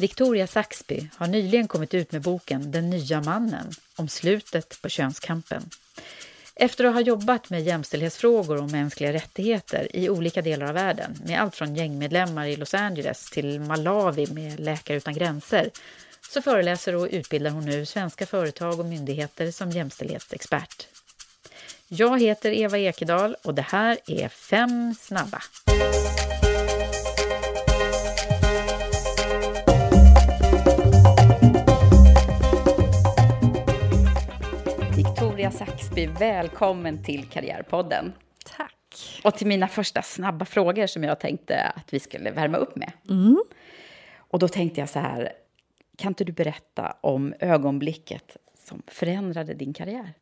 Victoria Saxby har nyligen kommit ut med boken Den nya mannen om slutet på könskampen. Efter att ha jobbat med jämställdhetsfrågor och mänskliga rättigheter i olika delar av världen, med allt från gängmedlemmar i Los Angeles till Malawi med Läkare utan gränser, så föreläser och utbildar hon nu svenska företag och myndigheter som jämställdhetsexpert. Jag heter Eva Ekedal och det här är Fem snabba. Victoria Saxby, välkommen till Karriärpodden. Tack. Och till mina första snabba frågor som jag tänkte att vi skulle värma upp med. Mm. Och då tänkte jag så här, kan inte du berätta om ögonblicket som förändrade din karriär?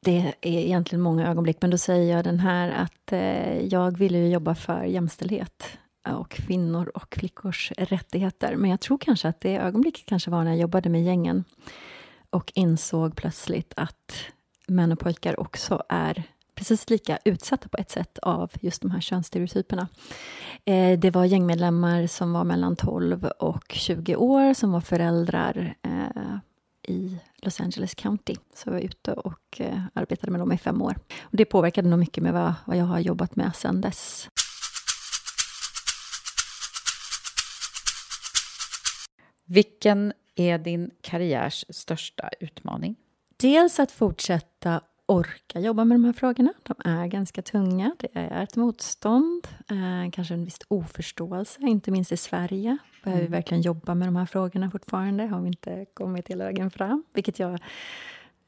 Det är egentligen många ögonblick, men då säger jag den här att eh, jag ville ju jobba för jämställdhet och kvinnor och flickors rättigheter. Men jag tror kanske att det ögonblicket kanske var när jag jobbade med gängen och insåg plötsligt att män och pojkar också är precis lika utsatta på ett sätt av just de här könsstereotyperna. Eh, det var gängmedlemmar som var mellan 12 och 20 år som var föräldrar eh, i Los Angeles County. Så jag var ute och eh, arbetade med dem i fem år. Och det påverkade nog mycket med vad, vad jag har jobbat med sedan dess. Vilken är din karriärs största utmaning? Dels att fortsätta orka jobba med de här frågorna. De är ganska tunga. Det är ett motstånd, eh, kanske en viss oförståelse, inte minst i Sverige. Behöver vi Mm. verkligen jobba med de här frågorna fortfarande? Har vi inte kommit hela vägen fram? Vilket jag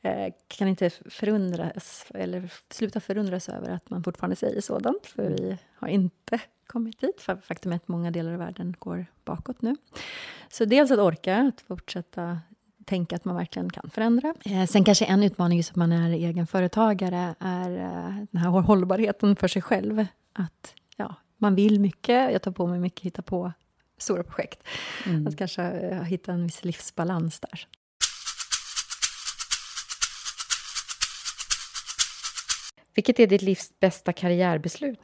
eh, kan inte förundras, eller sluta förundras över att man fortfarande säger sådant, för vi har inte kommit dit. Faktum är att många delar av världen går bakåt nu. Så dels att orka, att fortsätta tänka att man verkligen kan förändra. Eh, sen kanske en utmaning som man är egen företagare är eh, den här hållbarheten för sig själv. Att ja, man vill mycket, jag tar på mig mycket, hitta på stora projekt. Mm. Att kanske eh, hitta en viss livsbalans där. Vilket är ditt livs bästa karriärbeslut?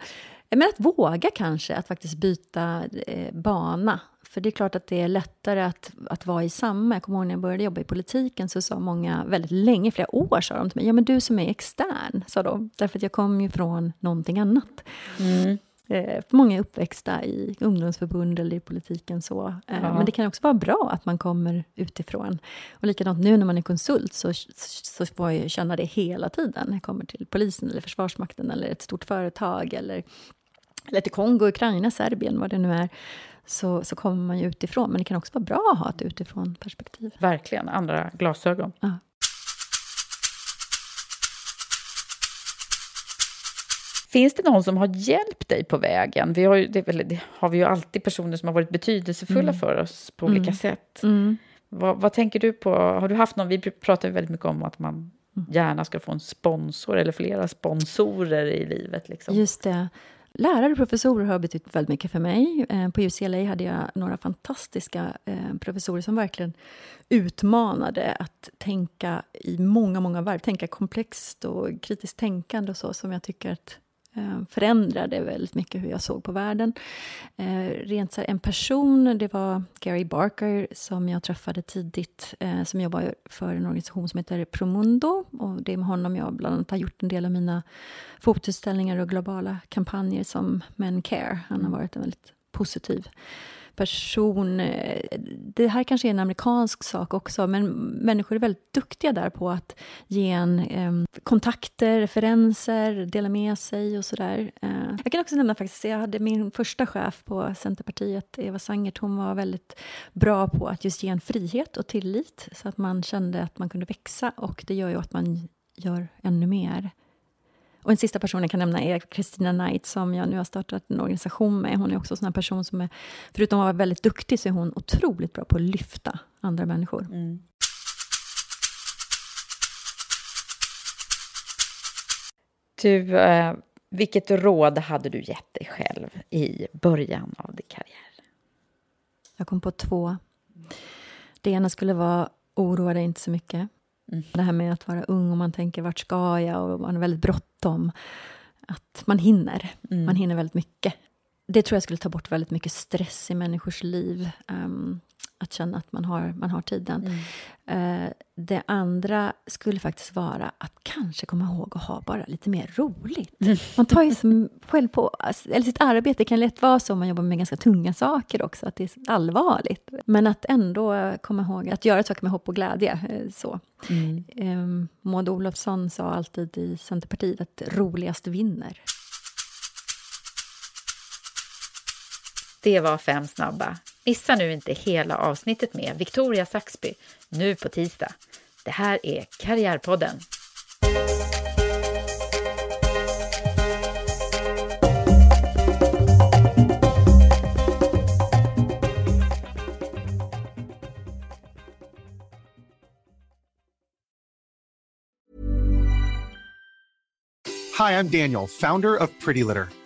Men att våga kanske, att faktiskt byta eh, bana. För det är klart att det är lättare att, att vara i samma. Jag kommer ihåg när jag började jobba i politiken så sa många väldigt länge, flera år sa de till mig, ja men du som är extern, sa de. Därför att jag kom ju från någonting annat. Mm. Eh, många är uppväxta i ungdomsförbund eller i politiken. så. Eh, Ja. Men det kan också vara bra att man kommer utifrån. Och likadant nu när man är konsult så, så får jag känna det hela tiden. När jag kommer till polisen eller Försvarsmakten eller ett stort företag eller, eller till Kongo, Ukraina, Serbien, vad det nu är. Så, så kommer man ju utifrån. Men det kan också vara bra att ha ett utifrån perspektiv. Verkligen, andra glasögon. Ja. Finns det någon som har hjälpt dig på vägen? Vi har ju, det, väl- det har vi ju alltid personer som har varit betydelsefulla Mm. för oss på olika sätt. Mm. Vad, vad tänker du på? Har du haft någon? Vi pratar ju väldigt mycket om att man Mm. gärna ska få en sponsor eller flera sponsorer i livet. Liksom. Just det. Lärare och professorer har betytt väldigt mycket för mig. Eh, på UCLA hade jag några fantastiska eh, professorer som verkligen utmanade att tänka i många, många varv. Tänka komplext och kritiskt tänkande och så, som jag tycker att förändrade väldigt mycket hur jag såg på världen. Eh, rent så här, en person, det var Gary Barker som jag träffade tidigt, eh, som jobbar för en organisation som heter Promundo. Och det är med honom jag bland annat har gjort en del av mina fotoutställningar och globala kampanjer som Men Care. Han har varit en väldigt positiv person. Eh, det här kanske är en amerikansk sak också, men människor är väldigt duktiga där på att ge en eh, kontakter, referenser, dela med sig och sådär. Eh, jag kan också nämna faktiskt, jag hade min första chef på Centerpartiet, Eva Sangert, hon var väldigt bra på att just ge en frihet och tillit, så att man kände att man kunde växa och det gör ju att man gör ännu mer. Och en sista person jag kan nämna är Christina Knight som jag nu har startat en organisation med. Hon är också en sån person som är, förutom att vara väldigt duktig, så är hon otroligt bra på att lyfta andra människor. Mm. Du, eh, vilket råd hade du gett dig själv i början av din karriär? Jag kom på två. Det ena skulle vara oroa dig inte så mycket. Mm. Det här med att vara ung och man tänker vart ska jag och man har väldigt bråttom. Att man hinner. Mm. Man hinner väldigt mycket. Det tror jag skulle ta bort väldigt mycket stress i människors liv. Um, att känna att man har, man har tiden. Mm. Uh, det andra skulle faktiskt vara att kanske komma ihåg att ha bara lite mer roligt. Mm. Man tar ju som själv på, eller sitt arbete kan lätt vara så om man jobbar med ganska tunga saker också, att det är allvarligt. Men att ändå komma ihåg att göra saker med hopp och glädje. Eh, så. Mm. Um, Maud Olofsson sa alltid i Centerpartiet att roligast vinner. Det var fem snabba. Missa nu inte hela avsnittet med Victoria Saxby nu på tisdag. Det här är Karriärpodden. Hi, I'm Daniel, founder of Pretty Litter.